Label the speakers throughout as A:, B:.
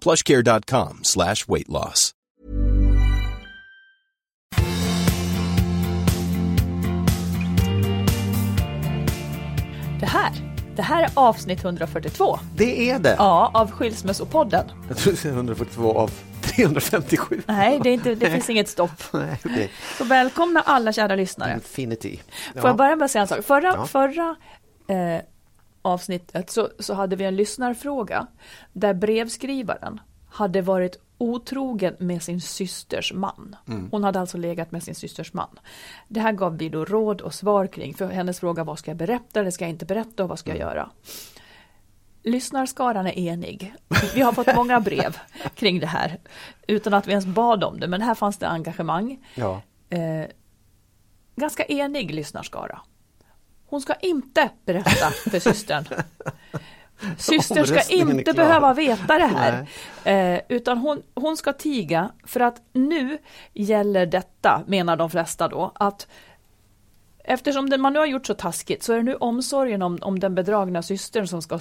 A: plushcare.com slash weight loss.
B: Det här, det här är avsnitt 142.
C: Det är det!
B: Ja, av Skilsmässopodden.
C: Jag tror det är 142 av 357.
B: Nej, det, är inte, det finns inget stopp.
C: Nej.
B: Så välkomna alla kära lyssnare.
C: Infinity.
B: Får jag börja med att säga en sak? Förra,
C: Ja.
B: förra eh, avsnittet så, så hade vi en lyssnarfråga där brevskrivaren hade varit otrogen med sin systers man.
C: Mm.
B: Hon hade alltså legat med sin systers man. Det här gav vi då råd och svar kring, för hennes fråga vad ska jag berätta eller ska jag inte berätta och vad ska jag
C: Mm.
B: göra? Lyssnarskaran är enig. Vi har fått många brev kring det här utan att vi ens bad om det, men här fanns det engagemang.
C: Ja.
B: Eh, ganska enig lyssnarskara. Hon ska inte berätta för systern. Systern ska inte behöva veta det här. Eh, utan hon, hon ska tiga för att nu gäller detta, menar de flesta då, att eftersom man nu har gjort så taskigt så är det nu omsorgen om, om den bedragna systern som ska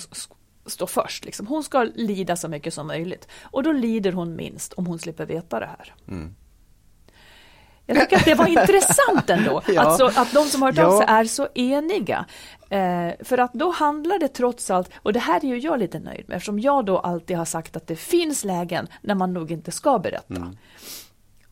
B: stå först. Liksom. Hon ska lida så mycket som möjligt. Och då lider hon minst om hon slipper veta det här. Jag tycker att det var intressant ändå,
C: Ja.
B: alltså, att de som har hört av
C: Ja.
B: sig är så eniga. Eh, för att då handlar det trots allt, och det här är ju jag lite nöjd med, eftersom jag då alltid har sagt att det finns lägen när man nog inte ska berätta.
C: Mm.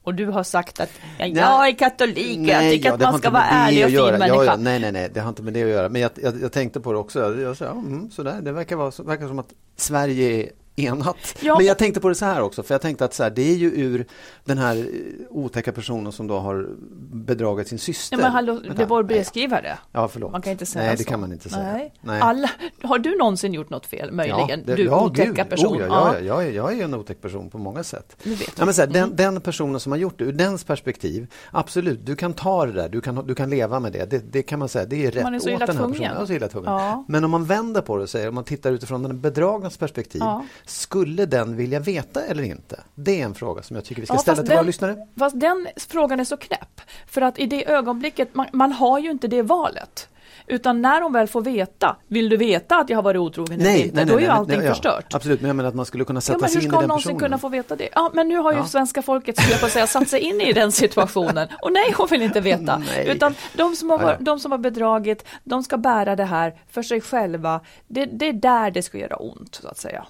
B: Och du har sagt att ja, jag är katolik, jag tycker
C: ja,
B: att man ska vara ärlig och fin människa.
C: Ja, nej, nej, nej, det har inte med det att göra. Men jag, jag, jag tänkte på det också. Jag, jag sa, ja, mm, sådär. Det verkar, vara, verkar som att Sverige enat.
B: Ja.
C: Men jag tänkte på det så här också, för jag tänkte att så här, det är ju ur den här eh, otäcka personen som då har bedragit sin syster.
B: Ja, men hallå,
C: Vänta,
B: det
C: nej,
B: brevskrivare.
C: Ja, förlåt.
B: Man kan inte säga
C: Nej, det
B: så.
C: kan man inte säga.
B: Nej.
C: Nej.
B: Alla, har du någonsin gjort något fel, möjligen?
C: det-
B: du otäcka
C: gud.
B: person.
C: Oh, ja, ja, ja, jag, är, jag är en otäck person på många sätt.
B: Det vet Mm.
C: ja, men så här, den, den personen som har gjort det, ur dens perspektiv, absolut, du kan ta det där, du kan, du kan leva med det. Det, det kan man säga, det är rätt
B: Man är så
C: åt den här
B: tvungen.
C: personen. Ja, så illa tvungen.
B: Ja.
C: Men om man vänder på det och säger, om man tittar utifrån den bedragnas perspektiv,
B: Ja.
C: Skulle den vilja veta eller inte? Det är en fråga som jag tycker vi ska
B: Ja,
C: ställa till våra
B: den-
C: lyssnare.
B: Fast den frågan är så knäpp. För att i det ögonblicket, man, man har ju inte det valet. Utan när hon väl får veta, vill du veta att jag har varit otrogen eller inte? då är ju allting
C: ja,
B: förstört.
C: Absolut, men jag menar att man skulle kunna
B: Ja,
C: sätta
B: men
C: sig
B: hur
C: in i
B: ska hon
C: den
B: någonsin
C: personen.
B: kunna få veta det? Ja, men nu har ju
C: Ja.
B: svenska folket, skulle jag på säga, satt sig in i den situationen. Och nej, hon vill inte veta.
C: Nej.
B: Utan de som, har,
C: Ja, ja.
B: de som har bedragit, de ska bära det här för sig själva. Det, det är där det ska göra ont, så att säga.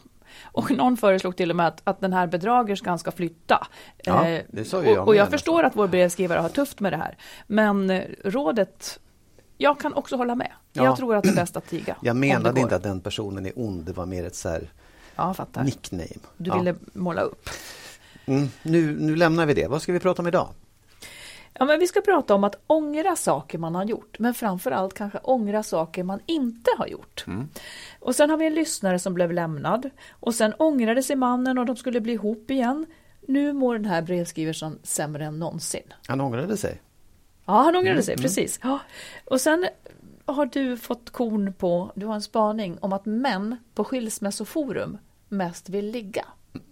B: Och någon föreslog till och med att, att den här bedragerskan ska flytta.
C: Ja,
B: Eh,
C: det sa jag
B: och, och jag förstår att vår brevskrivare har tufft med det här. Men eh, rådet, jag kan också hålla med.
C: Ja.
B: Jag tror att det är bäst att tiga.
C: Jag menade inte att den personen är ond, det var mer ett så här
B: Ja, fattar.
C: nickname.
B: Du
C: Ja.
B: ville måla upp.
C: Mm, nu, nu lämnar vi det. Vad ska vi prata om idag?
B: Ja, men vi ska prata om att ångra saker man har gjort, men framför allt kanske ångra saker man inte har gjort. Och sen har vi en lyssnare som blev lämnad och sen ångrade sig mannen och de skulle bli ihop igen. Nu mår den här brevskriversen sämre än någonsin.
C: Han ångrade sig.
B: Ja, han ångrade sig, precis. Ja. Och sen har du fått korn på, du har en spaning om att män på skilsmässoforum mest vill ligga.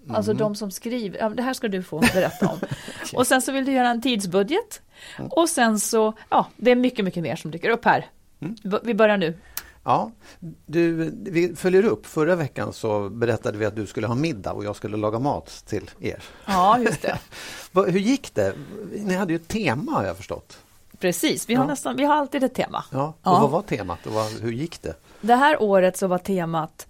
B: Alltså de som skriver, ja, det här ska du få berätta om. Och sen så vill du göra en tidsbudget. Och sen så, ja, det är mycket, mycket mer som dyker upp här. B- Vi börjar nu.
C: Ja, du, vi följer upp. Förra veckan så berättade vi att du skulle ha middag och jag skulle laga mat till er.
B: Ja, just det.
C: Hur gick det? Ni hade ju ett tema har jag förstått.
B: Precis, vi har,
C: Ja.
B: nästan, vi har alltid ett tema.
C: Ja, och
B: Ja.
C: vad var temat och vad, hur gick det?
B: Det här året så var temat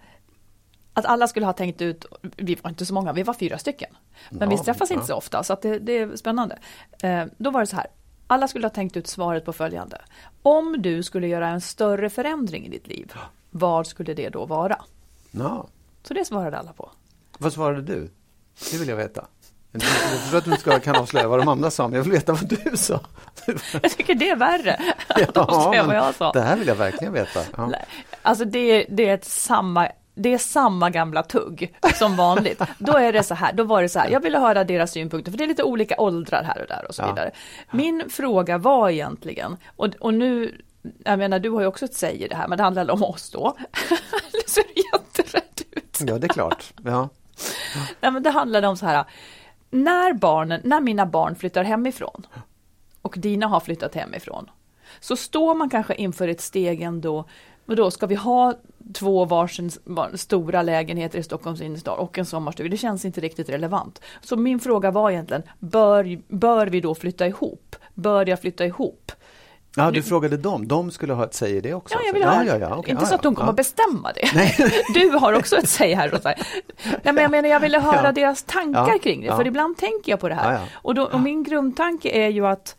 B: att alla skulle ha tänkt ut, vi var inte så många, vi var fyra stycken. Men vi
C: Ja,
B: träffas
C: ja.
B: inte så ofta så att det, det är spännande. Eh, då var det så här, alla skulle ha tänkt ut svaret på följande. Om du skulle göra en större förändring i ditt liv, vad skulle det då vara?
C: Ja.
B: Så det svarade alla på.
C: Vad svarade du? Det vill jag veta. Jag förstår att du inte ska, kan avslöja vad de andra sa, men jag vill veta vad du sa.
B: Jag tycker det är värre. att avslöja vad jag sa.
C: det här vill jag verkligen veta. Ja.
B: Alltså det, det är ett samma det är samma gamla tugg som vanligt. Då är det så här, då var det så här, jag ville höra deras synpunkter, för det är lite olika åldrar här och där och så vidare. Min fråga var egentligen, och, och nu, jag menar du har ju också ett säg i det här, men det handlar om oss då. Är du jätterädd ut.
C: ja, det är klart. Ja.
B: Nej, men det handlade om så här, när barnen, när mina barn flyttar hemifrån och dina har flyttat hemifrån, så står man kanske inför ett steg ändå, men då ska vi ha två varsin var- stora lägenheter i Stockholms innerstad och en sommarstuga? Det känns inte riktigt relevant. Så min fråga var egentligen, bör, bör vi då flytta ihop? Bör jag flytta ihop?
C: ja, du frågade dem. De skulle ha ett säg i det också?
B: Ja, jag
C: alltså.
B: vill höra.
C: ja, ja, ja, okej,
B: inte så att de kommer bestämma det. Du har också ett säg här. Och så här. Nej, men jag menar, jag ville höra deras tankar kring det, för ibland tänker jag på det här. Och, då, och min grundtanke är ju att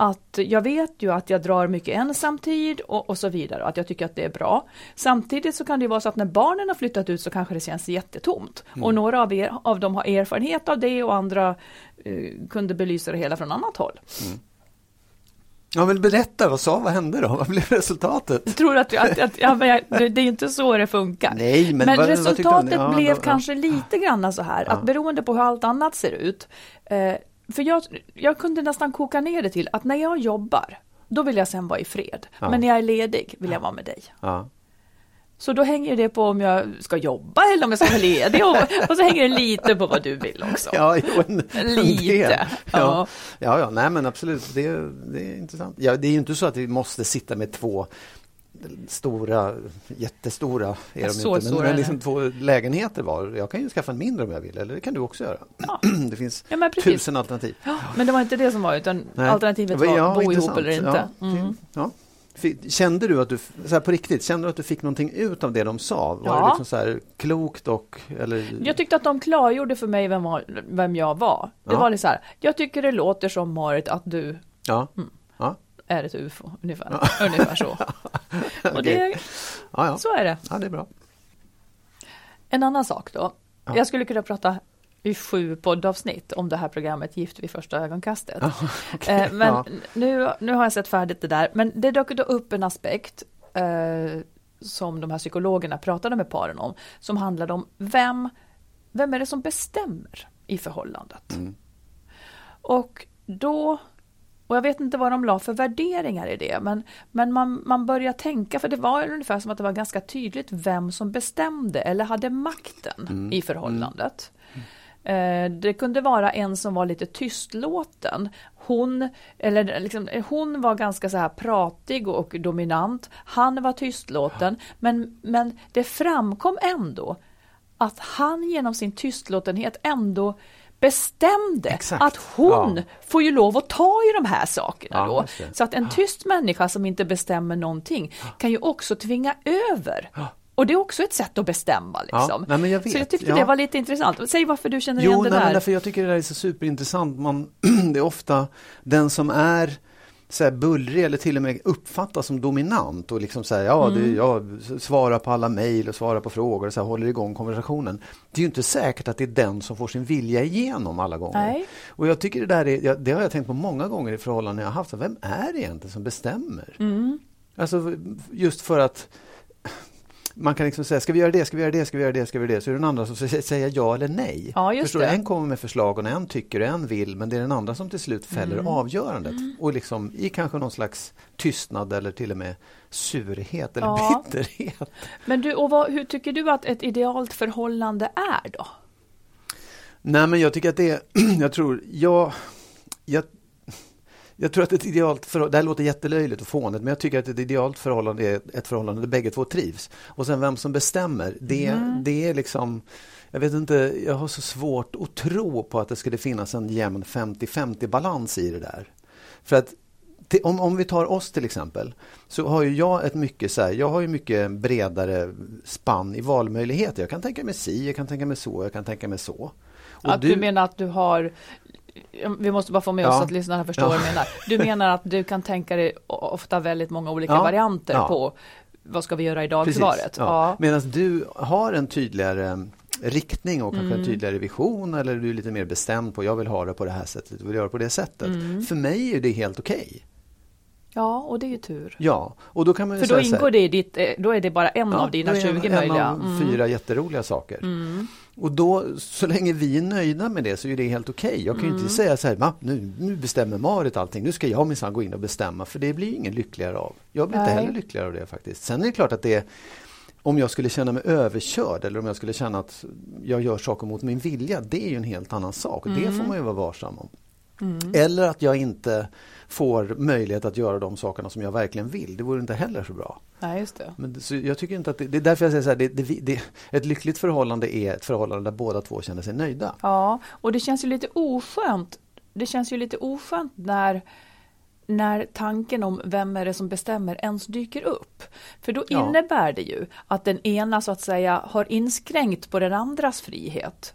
B: att jag vet ju att jag drar mycket ensamtid och, och så vidare och att jag tycker att det är bra. Samtidigt så kan det ju vara så att när barnen har flyttat ut så kanske det känns jättetomt.
C: Mm.
B: Och några av, er, av dem har erfarenhet av det och andra eh, kunde belysa det hela från annat håll.
C: Ja, men berätta, vad sa, vad hände då? Vad blev resultatet?
B: Jag tror att, att, att ja, men jag, det, det är inte så det funkar.
C: Nej, men vad- vad
B: resultatet
C: du? Ja,
B: blev
C: då- ja.
B: kanske lite grann så här, att beroende på hur allt annat ser ut, eh, för jag, jag kunde nästan koka ner det till att när jag jobbar, då vill jag sen vara i fred.
C: Ja.
B: Men när jag är ledig vill jag vara med dig.
C: Ja.
B: Så då hänger det på om jag ska jobba eller om jag ska vara ledig och, och så hänger det lite på vad du vill också.
C: Ja, jo, en, en
B: Lite,
C: del.
B: ja.
C: Ja. Ja, ja, nej men absolut, det, det är intressant. Ja, det är ju inte så att vi måste sitta med två stora, jättestora, är de
B: Så
C: inte, men, men liksom
B: det.
C: två lägenheter var. Jag kan ju skaffa en mindre om jag vill, eller det kan du också göra. Det finns
B: Ja,
C: tusen alternativ.
B: Men det var inte det som var, utan
C: Nej.
B: alternativet var
C: Ja,
B: bo ihop
C: intressant.
B: eller inte.
C: Ja,
B: Mm.
C: ja. Kände du att du, så här på riktigt, kände du att du fick någonting ut av det de sa? Var
B: Ja.
C: det liksom så här klokt och, eller?
B: Jag tyckte att de klargjorde för mig vem, vem jag var. Det
C: Ja.
B: var lite så här, jag tycker det låter som Marit att du
C: Ja,
B: Mm. Är ett ufo, ungefär, ungefär så. Och det,
C: ja, ja.
B: så är det.
C: ja, det är bra.
B: En annan sak då.
C: Ja.
B: Jag skulle kunna prata i sju poddavsnitt om det här programmet Gift vid första ögonkastet.
C: okej,
B: Eh, Men
C: ja.
B: nu, nu har jag sett färdigt det där. Men det dök då upp en aspekt eh, som de här psykologerna pratade med paren om, som handlade om vem, vem är det som bestämmer i förhållandet?
C: Mm.
B: Och då, och jag vet inte vad de la för värderingar i det, men, men man, man börjar tänka, för det var ungefär som att det var ganska tydligt vem som bestämde eller hade makten
C: Mm.
B: i förhållandet. Eh, Det kunde vara en som var lite tystlåten. Hon, eller liksom, hon var ganska så här pratig och dominant. Han var tystlåten. Men, men det framkom ändå att han genom sin tystlåtenhet ändå bestämde
C: Exakt.
B: att hon
C: Ja.
B: får ju lov att ta i de här sakerna
C: Ja,
B: då. Så att en tyst människa som inte bestämmer någonting kan ju också tvinga över. Och det är också ett sätt att bestämma. Liksom.
C: nej, men jag
B: Så jag
C: vet.
B: tyckte
C: Ja.
B: det var lite intressant. Säg varför du känner igen
C: Jo,
B: det
C: nej,
B: där.
C: men därför jag tycker det där är så superintressant. Man, det är ofta den som är så här bullrig eller till och med uppfattas som dominant och liksom säger ja,
B: Mm.
C: det, jag svarar på alla mejl och svarar på frågor och så här, håller igång konversationen. Det är ju inte säkert att det är den som får sin vilja igenom alla gånger.
B: Nej.
C: Och jag tycker det där är, det har jag tänkt på många gånger i förhållanden jag har haft. Vem är det egentligen som bestämmer?
B: Mm.
C: Alltså just för att man kan liksom säga, ska vi göra det, ska vi göra det, ska vi göra det, ska vi göra det? Så är det den andra som säga ja eller nej.
B: Ja,
C: Förstår
B: det.
C: du? En kommer med förslag och en tycker och en vill, men det är den andra som till slut fäller
B: Mm.
C: avgörandet. Och liksom i kanske någon slags tystnad eller till och med surhet eller
B: Ja.
C: bitterhet.
B: Men du, och vad, hur tycker du att ett idealt förhållande är då?
C: Nej, men jag tycker att det är, jag tror, jag, jag, jag tror att ett idealt förhållande, det här låter jättelöjligt och fånigt, men jag tycker att ett idealt förhållande är ett förhållande där bägge två trivs. Och sen vem som bestämmer, det,
B: Mm.
C: det är liksom, jag vet inte, jag har så svårt att tro på att det skulle finnas en jämn 50-50 balans i det där. För att om, om vi tar oss till exempel, så har ju jag ett mycket så här, jag har ju mycket bredare spann i valmöjligheter. Jag kan tänka mig si, jag kan tänka mig så, jag kan tänka mig så. Och
B: Att du, menar att du har vi måste bara få med oss
C: Ja.
B: att lyssnarna förstår
C: Ja.
B: vad du menar. Du menar att du kan tänka dig ofta väldigt många olika
C: Ja.
B: varianter på vad ska vi göra idag-svaret?
C: Ja. Medan du har en tydligare riktning och kanske
B: Mm.
C: en tydligare vision eller du är lite mer bestämd på jag vill ha det på det här sättet, vill göra det på det sättet.
B: Mm.
C: För mig är det helt okej.
B: ja, och det är ju tur.
C: Ja, och då kan man
B: För då ingår det i ditt, eh, då är det bara en
C: Ja,
B: av dina
C: det är
B: 20
C: en,
B: möjliga.
C: En av
B: Mm.
C: fyra jätteroliga saker. Och då, så länge vi är nöjda med det så är det helt okej. Jag kan ju
B: Mm.
C: inte säga så här, "Ma, nu, nu bestämmer Marit allting, nu ska jag minsann gå in och bestämma, för det blir ingen lyckligare av. Jag blir inte
B: Nej.
C: heller lyckligare av det faktiskt. Sen är det klart att det om jag skulle känna mig överkörd eller om jag skulle känna att jag gör saker mot min vilja, det är ju en helt annan sak. Och Det
B: Mm.
C: får man ju vara varsam om. Eller att jag inte får möjlighet att göra de sakerna som jag verkligen vill. Det vore inte heller så bra.
B: Nej, just det.
C: Men så jag tycker inte att det, det är därför jag säger så här, det, det, det, ett lyckligt förhållande är ett förhållande där båda två känner sig nöjda.
B: Ja, och det känns ju lite oskönt. Det känns ju lite oskönt när, när tanken om vem är det som bestämmer ens dyker upp. För då
C: Ja.
B: innebär det ju att den ena så att säga har inskränkt på den andras frihet.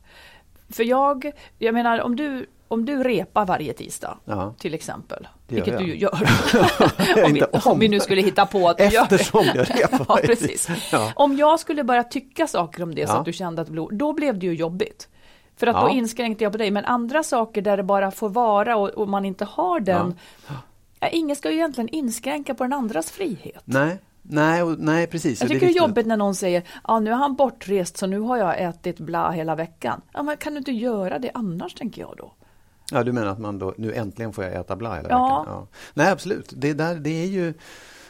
B: För jag, jag menar om du, om du repar varje tisdag
C: Ja.
B: till exempel,
C: Det
B: vilket
C: jag.
B: du gör. om, vi, om vi nu skulle hitta på att du gör det.
C: Eftersom jag repar
B: ja, precis.
C: Ja.
B: Om jag skulle börja tycka saker om det så att du kände att det blev, då blev det ju jobbigt. För att då inskränkte jag på dig. Men andra saker där det bara får vara och, och man inte har den. Ingen ska ju egentligen inskränka på den andras frihet.
C: Nej, nej, nej precis.
B: Jag tycker det är
C: viktigt.
B: jobbigt när någon säger ja nu är han bortrest så nu har jag ätit bla hela veckan. Ja, men kan du inte göra det annars tänker jag då.
C: Ja, du menar att man då, nu äntligen får jag äta bla hela
B: Ja.
C: veckan? Ja. Nej, absolut. Det, där, det är ju,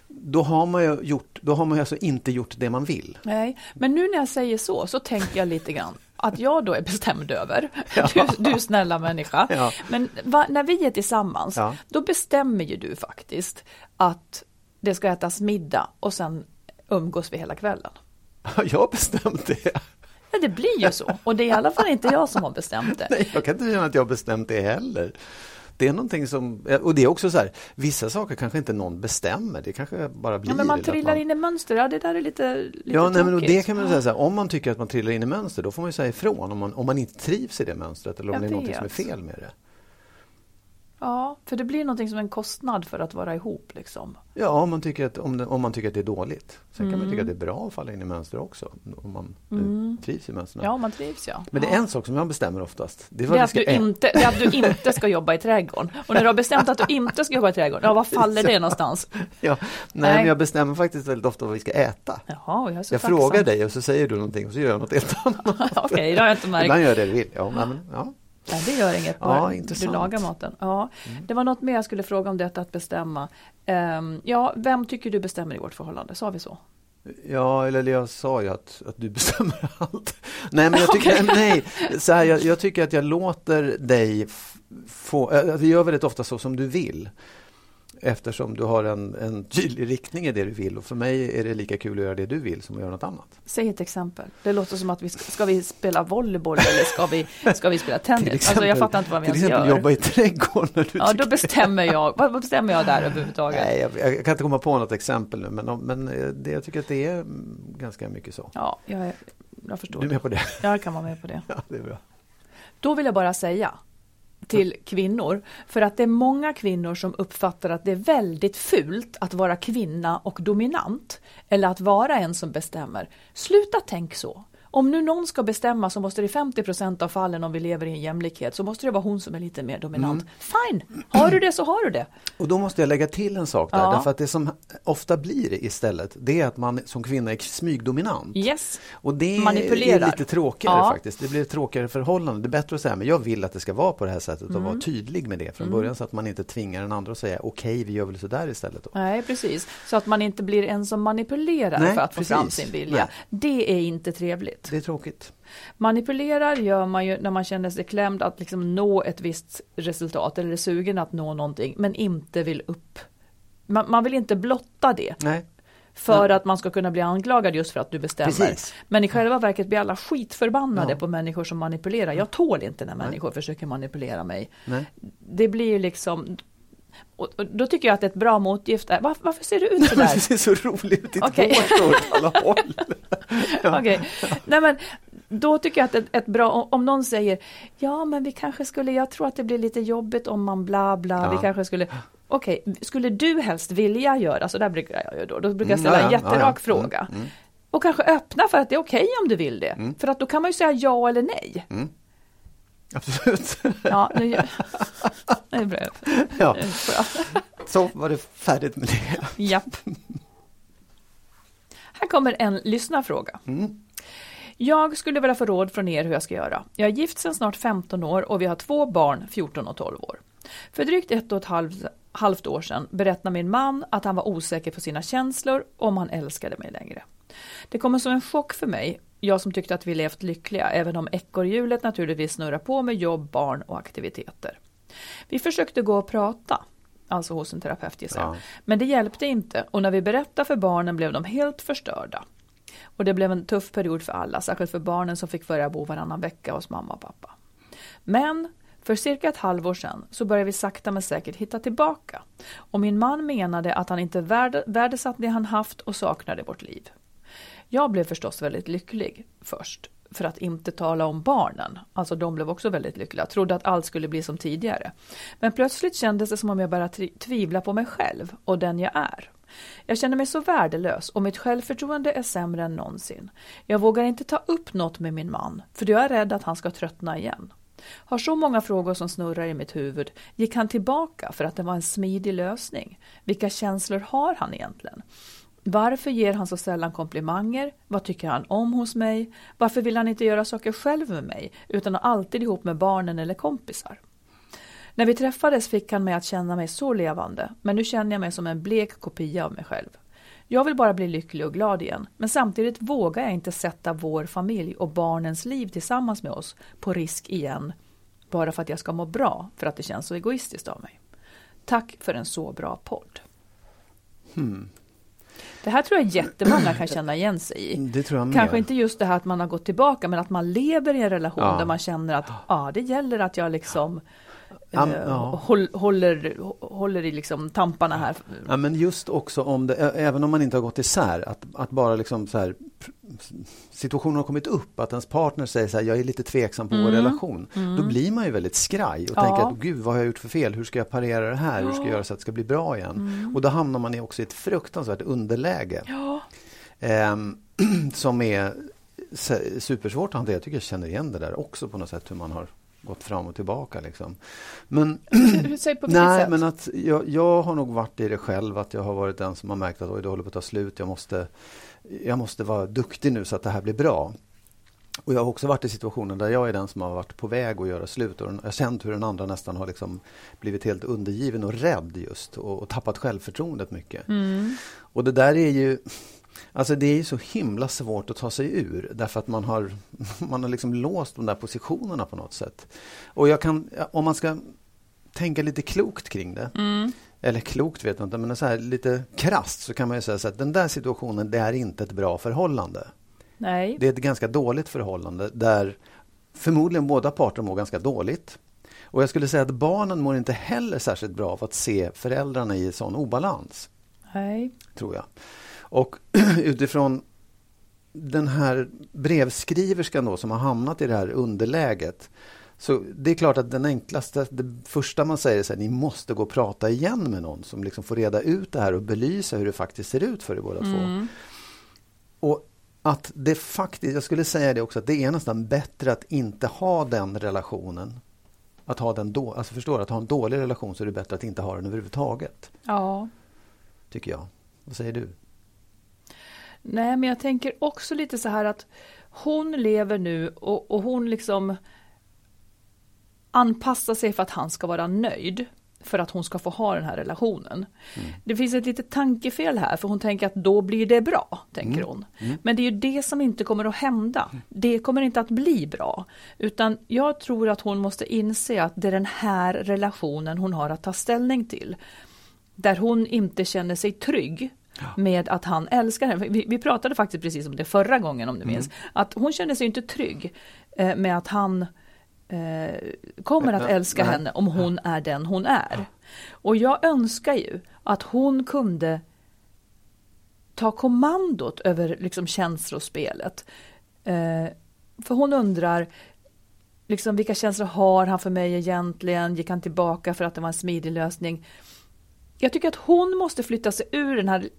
C: då har man ju gjort, då har man alltså inte gjort det man vill.
B: Nej, men nu när jag säger så så tänker jag lite grann att jag då är bestämd över. Du, du snälla människa.
C: Ja.
B: Men va, när vi är tillsammans,
C: Ja.
B: då bestämmer ju du faktiskt att det ska ätas middag och sen umgås vi hela kvällen.
C: Jag har bestämt det.
B: Ja, det blir ju så. Och det är i alla fall inte jag som har bestämt det.
C: Nej, jag kan inte känna att jag har bestämt det heller. Det är någonting som, och det är också så här, vissa saker kanske inte någon bestämmer, det kanske bara blir.
B: Ja, men man trillar in i mönster, ja det där är lite, lite
C: Ja, nej, men det kan man säga så här, om man tycker att man trillar in i mönster, då får man ju säga ifrån om man, om man inte trivs i det mönstret eller om
B: Jag
C: det är något som är fel med det.
B: Ja, för det blir någonting som en kostnad för att vara ihop liksom.
C: Ja, om man tycker att, om, det, om man tycker att det är dåligt. Sen kan man
B: Mm.
C: tycka att det är bra att falla in i mönster också, om man eh, trivs i mönstren.
B: Ja, man trivs ja.
C: Men det är en sak som jag bestämmer oftast. Det är,
B: Det är, att du inte, det är att du inte ska jobba i trädgården. Och när du har bestämt att du inte ska jobba i trädgården, ja var faller det någonstans?
C: Ja, nej, men jag bestämmer faktiskt väldigt ofta vad vi ska äta.
B: Jaha, jag är så
C: Jag
B: tacksam.
C: frågar dig och så säger du någonting och så gör jag något helt annat.
B: Okej, det har jag inte märkt.
C: Ibland gör jag det du vill. Ja, men, ja.
B: Nej, det gör inget,
C: Ja,
B: bara du
C: intressant. Mm.
B: lagar maten. Ja. Det var något mer jag skulle fråga om detta att bestämma. Ehm, ja, vem tycker du bestämmer i vårt förhållande? Sa vi så?
C: Ja, eller jag sa ju att, att du bestämmer allt. Nej, men jag tycker, nej, så här, jag, jag tycker att jag låter dig få, äh, vi gör väldigt ofta så som du vill. Eftersom du har en, en tydlig riktning i det du vill och för mig är det lika kul att göra det du vill som att göra något annat.
B: Säg ett exempel. Det låter som att vi ska, ska vi spela volleyboll eller ska vi, ska vi spela tennis?
C: Till
B: alltså jag fattar inte vad vi ens
C: exempel
B: gör.
C: jobba i trädgården.
B: Ja, då bestämmer jag. Vad bestämmer jag där överhuvudtaget?
C: Nej, jag, jag kan inte komma på något exempel nu, men, men eh, det, jag tycker att det är ganska mycket så.
B: Ja, jag, jag förstår.
C: Du är med på det?
B: Jag kan vara med på det.
C: Ja, det är bra.
B: Då vill jag bara säga till kvinnor, för att det är många kvinnor som uppfattar att det är väldigt fult att vara kvinna och dominant, eller att vara en som bestämmer. Sluta tänk så. Om nu någon ska bestämma så måste det i 50% av fallen om vi lever i en jämlikhet så måste det vara hon som är lite mer dominant.
C: Mm.
B: Fine, har du det så har du det.
C: Och då måste jag lägga till en sak där,
B: Ja.
C: därför att det som ofta blir istället, det är att man som kvinna är smygdominant.
B: Yes.
C: Och det
B: Manipulerar.
C: är lite tråkigare
B: Ja.
C: faktiskt. Det blir ett tråkigare förhållande. Det är bättre att säga, men jag vill att det ska vara på det här sättet och
B: Mm.
C: vara tydlig med det från början så att man inte tvingar den andra att säga, okej, vi gör väl så där istället. Då.
B: Nej, precis. Så att man inte blir en som manipulerar
C: Nej,
B: för att få fram sin vilja.
C: Nej.
B: Det är inte trevligt. Tråkigt.
C: Det är tråkigt.
B: Manipulerar gör man ju när man känner sig klämd att liksom nå ett visst resultat eller är sugen att nå någonting men inte vill upp. Man, man vill inte blotta det.
C: Nej.
B: För att man ska kunna bli anklagad just för att du bestämmer.
C: Precis.
B: Men i själva verket blir alla skitförbannade
C: Ja.
B: på människor som manipulerar. Jag tål inte när människor försöker manipulera mig.
C: Nej.
B: Det blir liksom och och då tycker jag att ett bra motgift är, varför, varför ser du ut
C: Det
B: sådär?
C: ser så roligt ut, ditt
B: Okej.
C: hår står åt alla håll.
B: Okej. Nej men då tycker jag att ett, ett bra, om någon säger ja men vi kanske skulle, jag tror att det blir lite jobbigt om man bla bla, vi
C: Ja.
B: kanske skulle Okej, skulle du helst vilja göra, så där brukar jag då, då brukar jag
C: Mm,
B: ställa
C: ja,
B: en
C: ja,
B: jätterak
C: ja, ja.
B: fråga.
C: Mm, mm.
B: Och kanske öppna för att det är okej om du vill det.
C: Mm.
B: För att då kan man ju säga ja eller nej.
C: Absolut.
B: Ja, nu, det är bra.
C: Ja.
B: Bra.
C: Så var det färdigt med det.
B: Japp. Här kommer en lyssnarfråga.
C: Mm.
B: Jag skulle vilja få råd från er hur jag ska göra. Jag är gift sedan snart 15 år och vi har två barn, 14 och 12 år. För drygt ett och ett halvt, halvt år sedan berättade min man att han var osäker på sina känslor om han älskade mig längre. Det kommer som en chock för mig, jag som tyckte att vi levt lyckliga, även om ekorrhjulet naturligtvis snurrar på med jobb, barn och aktiviteter. Vi försökte gå och prata, alltså hos en terapeut gissar jag.
C: Ja.
B: Men det hjälpte inte och när vi berättade för barnen blev de helt förstörda. Och det blev en tuff period för alla, särskilt för barnen som fick börja bo varannan vecka hos mamma och pappa. Men för cirka ett halvår sedan så började vi sakta men säkert hitta tillbaka. Och min man menade att han inte värde, värdesatt det han haft och saknade vårt liv. Jag blev förstås väldigt lycklig först, för att inte tala om barnen. Alltså de blev också väldigt lyckliga, trodde att allt skulle bli som tidigare. Men plötsligt kändes det som om jag började tvivla på mig själv och den jag är. Jag känner mig så värdelös och mitt självförtroende är sämre än någonsin. Jag vågar inte ta upp något med min man, för jag är rädd att han ska tröttna igen. Har så många frågor som snurrar i mitt huvud. Gick han tillbaka för att det var en smidig lösning? Vilka känslor har han egentligen? Varför ger han så sällan komplimanger? Vad tycker han om hos mig? Varför vill han inte göra saker själv med mig, utan alltid ihop med barnen eller kompisar? När vi träffades fick han mig att känna mig så levande, men nu känner jag mig som en blek kopia av mig själv. Jag vill bara bli lycklig och glad igen, men samtidigt vågar jag inte sätta vår familj och barnens liv tillsammans med oss på risk igen, bara för att jag ska må bra, för att det känns så egoistiskt av mig. Tack för en så bra podd. Hmm. Det här tror jag jättemånga kan känna igen sig i.
C: Det tror jag med.
B: Kanske inte just det här att man har gått tillbaka, men att man lever i en relation
C: Ja.
B: där man känner att ja, det gäller att jag liksom
C: Ja,
B: eh,
C: ja.
B: håll, håller, håller i liksom tamparna här.
C: Ja, men just också om det, även om man inte har gått isär, att, att bara liksom så här, situationen har kommit upp, att ens partner säger så här, jag är lite tveksam på vår relation. Då blir man ju väldigt skraj och
B: Ja.
C: tänker att gud, vad har jag gjort för fel? Hur ska jag parera det här? Hur ska jag göra så att det ska bli bra igen? Och då hamnar man också i ett fruktansvärt underläge. Ehm, som är supersvårt att hantera. Jag tycker jag känner igen det där också på något sätt, hur man har gått fram och tillbaka. Liksom. Men
B: säger på
C: Nej,
B: sätt?
C: men att jag, jag har nog varit i det själv, att jag har varit den som har märkt att oj, det håller på att ta slut. Jag måste, jag måste vara duktig nu så att det här blir bra. Och jag har också varit i situationer där jag är den som har varit på väg att göra slut. Och jag har känt hur den andra nästan har liksom blivit helt undergiven och rädd just och, och tappat självförtroendet mycket.
B: Mm.
C: Och det där är ju Alltså det är så himla svårt att ta sig ur därför att man har, man har liksom låst de där positionerna på något sätt. Och jag kan, om man ska tänka lite klokt kring det,
B: Mm.
C: eller klokt vet jag inte, men så här, lite krast så kan man ju säga så att den där situationen, det är inte ett bra förhållande.
B: Nej.
C: Det är ett ganska dåligt förhållande där förmodligen båda parter mår ganska dåligt. Och jag skulle säga att barnen mår inte heller särskilt bra av att se föräldrarna i sån obalans
B: Nej.
C: tror jag. Och utifrån den här brevskriverskan då som har hamnat i det här underläget. Så det är klart att den enklaste, det första man säger är att ni måste gå och prata igen med någon som liksom får reda ut det här och belysa hur det faktiskt ser ut för er båda två. Och att det faktiskt, jag skulle säga det också, att det är nästan bättre att inte ha den relationen. Att ha den då, alltså förstår du, att ha en dålig relation så är det bättre att inte ha den överhuvudtaget.
B: Ja.
C: Tycker jag. Vad säger du?
B: Nej, men jag tänker också lite så här att hon lever nu och, och hon liksom anpassar sig för att han ska vara nöjd. för att hon ska få ha den här relationen. Mm. Det finns ett litet tankefel här för hon tänker att då blir det bra, tänker mm. hon. Mm. Men det är ju det som inte kommer att hända. Det kommer inte att bli bra. Utan jag tror att hon måste inse att det är den här relationen hon har att ta ställning till. Där hon inte känner sig trygg med att han älskar henne. Vi, vi, pratade faktiskt precis om det förra gången om du minns. Mm. Att hon känner sig inte trygg eh, med att han eh, kommer att älska henne om hon är den hon är. Och jag önskar ju att hon kunde ta kommandot över liksom känslospelet. Eh, för hon undrar, liksom, vilka känslor har han för mig egentligen? Gick han tillbaka för att det var en smidig lösning? Jag tycker att hon måste flytta sig ur den här,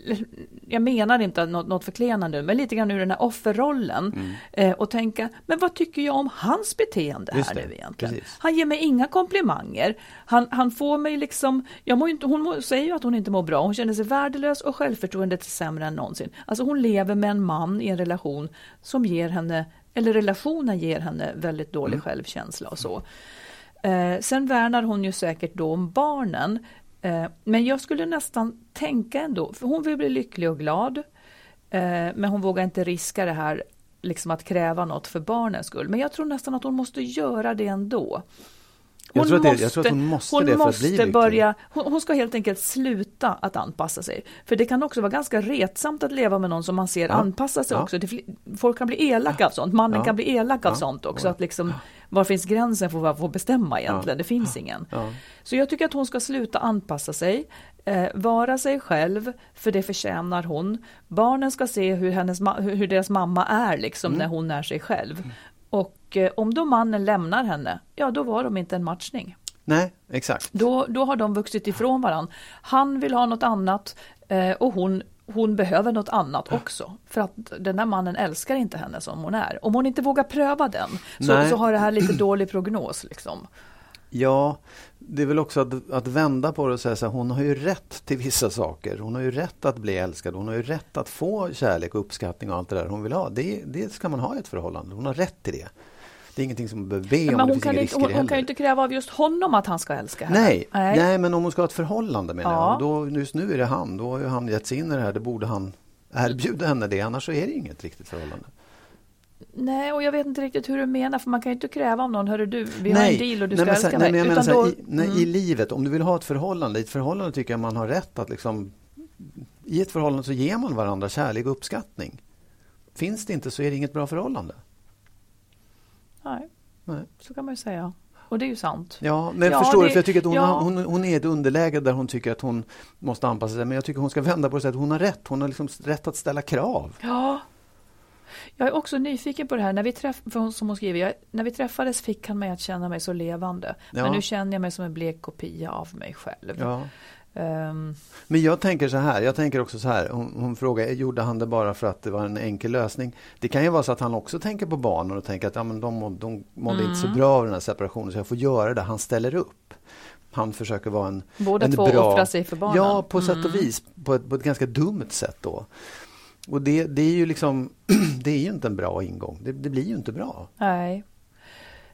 B: jag menar inte något, något förklenande, men lite grann ur den här offerrollen mm. eh, och tänka, men vad tycker jag om hans beteende här nu egentligen? Precis. Han ger mig inga komplimanger, han, han får mig liksom, jag mår inte, hon mår, säger ju att hon inte mår bra, hon känner sig värdelös och självförtroendet är sämre än någonsin. Alltså hon lever med en man i en relation som ger henne, eller relationen ger henne väldigt dålig mm. självkänsla och så. Eh, sen värnar hon ju säkert då om barnen, Eh, men jag skulle nästan tänka ändå, för hon vill bli lycklig och glad. Eh, men hon vågar inte riska det här, liksom att kräva något för barnens skull. Men jag tror nästan att hon måste göra det ändå.
C: Hon jag, tror måste, det, hon måste hon måste
B: börja, hon, hon, ska helt enkelt sluta att anpassa sig. För det kan också vara ganska retsamt att leva med någon som man ser ja. anpassa sig ja. också. Det, folk kan bli elaka ja. av sånt, mannen kan bli elak av sånt också. Att liksom, var finns gränsen för vad får bestämma egentligen? Det finns ingen. Så jag tycker att hon ska sluta anpassa sig, eh, vara sig själv, för det förtjänar hon. Barnen ska se hur, hennes, hur deras mamma är liksom mm. när hon är sig själv. Och eh, om då mannen lämnar henne, ja då var de inte en matchning.
C: Nej, exakt.
B: Då, då har de vuxit ifrån varandra. Han vill ha något annat eh, och hon hon behöver något annat också. För att den där mannen älskar inte henne som hon är. Om hon inte vågar pröva den så, så har det här lite dålig prognos. Liksom.
C: Ja, det är väl också att, att vända på det och säga så här, hon har ju rätt till vissa saker. Hon har ju rätt att bli älskad, hon har ju rätt att få kärlek och uppskattning och allt det där hon vill ha. Det, det ska man ha i ett förhållande, hon har rätt till det. Det är ingenting som man behöver be om. Men
B: hon, kan inte, hon, hon kan ju inte kräva av just honom att han ska älska henne.
C: Nej, nej. nej men om hon ska ha ett förhållande med ja. Då, just nu är det han. Då har ju han gett sig in i det här. Det borde han erbjuda henne det. Annars så är det inget riktigt förhållande.
B: Nej, och jag vet inte riktigt hur du menar, för man kan ju inte kräva av någon, hörru du, vi nej, har en deal och du ska nej, älska nej, mig.
C: Men här, då, i, nej, mm. I livet, om du vill ha ett förhållande, i ett förhållande tycker jag man har rätt att liksom, i ett förhållande så ger man varandra kärlek och uppskattning. Finns det inte så är det inget bra förhållande.
B: Nej, nej. så kan man ju säga. Och det är ju sant.
C: Ja, men ja, förstår det, du? För jag tycker att hon, ja. hon, hon, är i ett underläge där hon tycker att hon måste anpassa sig. Men jag tycker hon ska vända på det att hon har rätt. Hon har liksom rätt att ställa krav.
B: Ja, jag är också nyfiken på det här, när vi, träff, som hon skriver, jag, när vi träffades fick han mig att känna mig så levande. Ja. Men nu känner jag mig som en blek kopia av mig själv. Ja.
C: Um. Men jag tänker så här, jag tänker också så här, hon, hon frågar, gjorde han det bara för att det var en enkel lösning? Det kan ju vara så att han också tänker på barnen och tänker att ja, men de, de mådde mm. inte så mm. bra av den här separationen så jag får göra det. Han ställer upp. Han försöker vara en,
B: Båda
C: en
B: två bra... offrar sig för barnen.
C: Ja, på sätt och mm. vis. På ett, på ett ganska dumt sätt då. Och det, det, är ju liksom, det är ju inte en bra ingång. Det, det, blir ju inte bra.
B: Nej.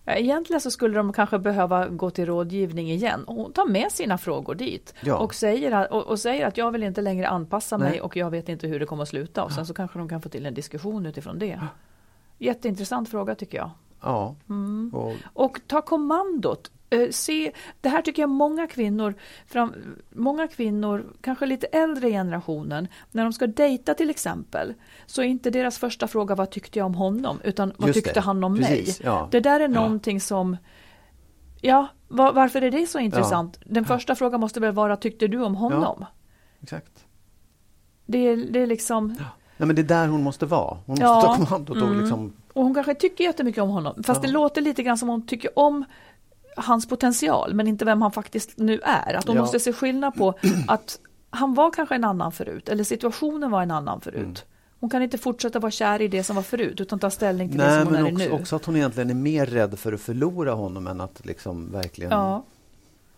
B: Egentligen så skulle de kanske behöva gå till rådgivning igen och ta med sina frågor dit. Ja. Och, säger, och, och, säger att jag vill inte längre anpassa mig Nej. och jag vet inte hur det kommer att sluta. Och sen så kanske de kan få till en diskussion utifrån det. Jätteintressant fråga tycker jag.
C: Ja.
B: Mm. Och, och ta kommandot se, det här tycker jag många kvinnor, fram, många kvinnor, kanske lite äldre generationen, när de ska dejta till exempel, så är inte deras första fråga vad tyckte jag om honom, utan vad Just tyckte det. han om Precis, mig? Ja. Det där är någonting ja. som, ja, var, varför är det så intressant? Ja. Den första frågan måste väl vara, tyckte du om honom?
C: Exakt.
B: Det, det är liksom...
C: Nej, men det är där hon måste vara. Hon måste ta kommandot och mm. liksom...
B: Och hon kanske tycker jättemycket om honom, fast det låter lite grann som hon tycker om hans potential men inte vem han faktiskt nu är. Att de ja. måste se skillnad på att han var kanske en annan förut eller situationen var en annan förut. Mm. Hon kan inte fortsätta vara kär i det som var förut utan ta ställning till Nej, det som hon är
C: också,
B: nu.
C: också att hon egentligen är mer rädd för att förlora honom än att liksom verkligen...
B: Ja,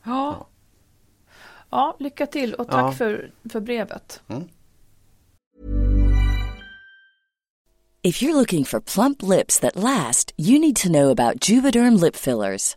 B: ja. ja. ja lycka till och tack ja. för, för brevet. Mm.
D: If you're looking for plump lips that last you need to know about juvederm lip fillers.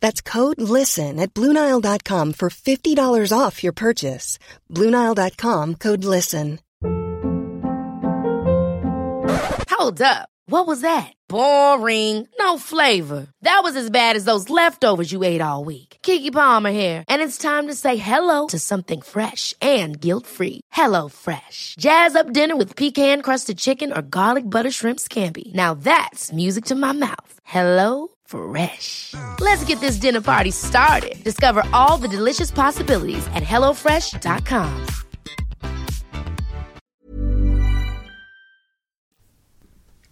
E: That's code LISTEN at Bluenile.com for $50 off your purchase. Bluenile.com code LISTEN.
F: Hold up. What was that? Boring. No flavor. That was as bad as those leftovers you ate all week. Kiki Palmer here, and it's time to say hello to something fresh and guilt-free. Hello Fresh. Jazz up dinner with pecan-crusted chicken or garlic butter shrimp scampi. Now that's music to my mouth. Hello Fresh. Let's get this dinner party started. Discover all the delicious possibilities at hellofresh.com.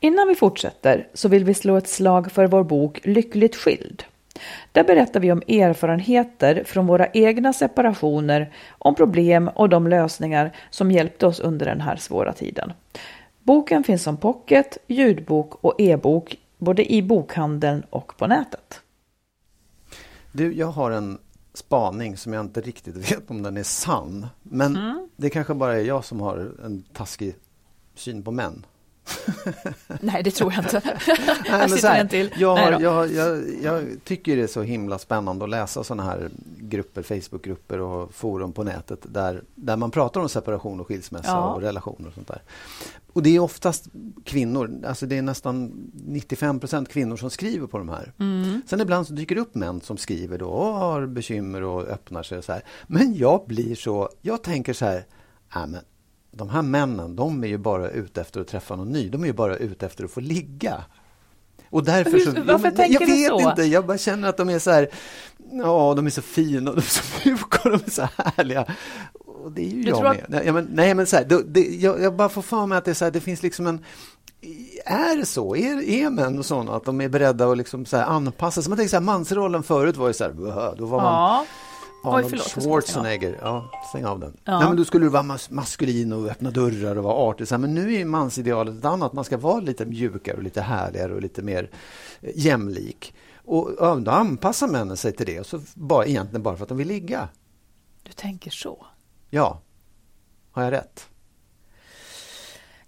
B: Innan vi fortsätter så vill vi slå ett slag för vår bok Lyckligt skild. Där berättar vi om erfarenheter från våra egna separationer, om problem och de lösningar som hjälpte oss under den här svåra tiden. Boken finns som pocket, ljudbok och e-bok både i bokhandeln och på nätet.
C: Du, jag har en spaning som jag inte riktigt vet om den är sann. Men mm. det kanske bara är jag som har en taskig syn på män.
B: Nej, det tror jag inte.
C: Nej, men så här, till. Jag, jag, jag, jag, tycker det är så himla spännande att läsa sådana här grupper, Facebookgrupper och forum på nätet där, där man pratar om separation och skilsmässa ja. och relationer och sånt där. Och det är oftast kvinnor, alltså det är nästan 95% kvinnor som skriver på de här. Mm. Sen ibland så dyker det upp män som skriver då och har bekymmer och öppnar sig och så här. Men jag blir så, jag tänker så här, äh, men de här männen, de är ju bara ute efter att träffa någon ny. De är ju bara ute efter att få ligga. Och därför så,
B: Varför jag, tänker
C: jag vet
B: du så?
C: inte, jag bara känner att de är så här, ja, de är så fina och de är så mjuka och de är så härliga. Och det är ju du jag med. Att... Ja, men, nej, men så här, det, det, jag, jag, bara får för mig att det, är så här, det finns liksom en är det så? Är, är män sådana att de är beredda att liksom så anpassa sig? Man tänker så här, mansrollen förut var ju så här, då var man ja. Arnold Oj, förlåt, Schwarzenegger. Ja, stäng av den. Ja. Nej, men då skulle du vara mas maskulin och öppna dörrar och vara artig. Men nu är mansidealet ett annat. Man ska vara lite mjukare och lite härligare och lite mer eh, jämlik. Och ja, då anpassar männen sig till det. Och så bara, egentligen bara för att de vill ligga.
B: Du tänker så?
C: Ja. Har jag rätt?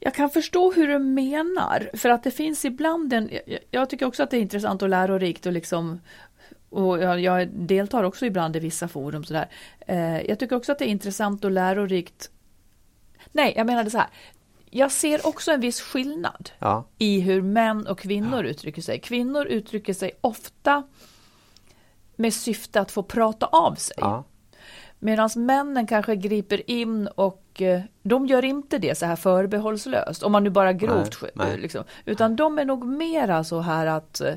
B: Jag kan förstå hur du menar, för att det finns ibland en... Jag tycker också att det är intressant och lärorikt och liksom och jag, jag, deltar också ibland i vissa forum sådär. Eh, jag tycker också att det är intressant och lärorikt. Nej, jag menade så här. Jag ser också en viss skillnad ja. i hur män och kvinnor ja. uttrycker sig. Kvinnor uttrycker sig ofta med syfte att få prata av sig. Ja. Medan männen kanske griper in och eh, de gör inte det så här förbehållslöst, om man nu bara grovt nej, nej. Liksom. Utan de är nog mera så här att eh,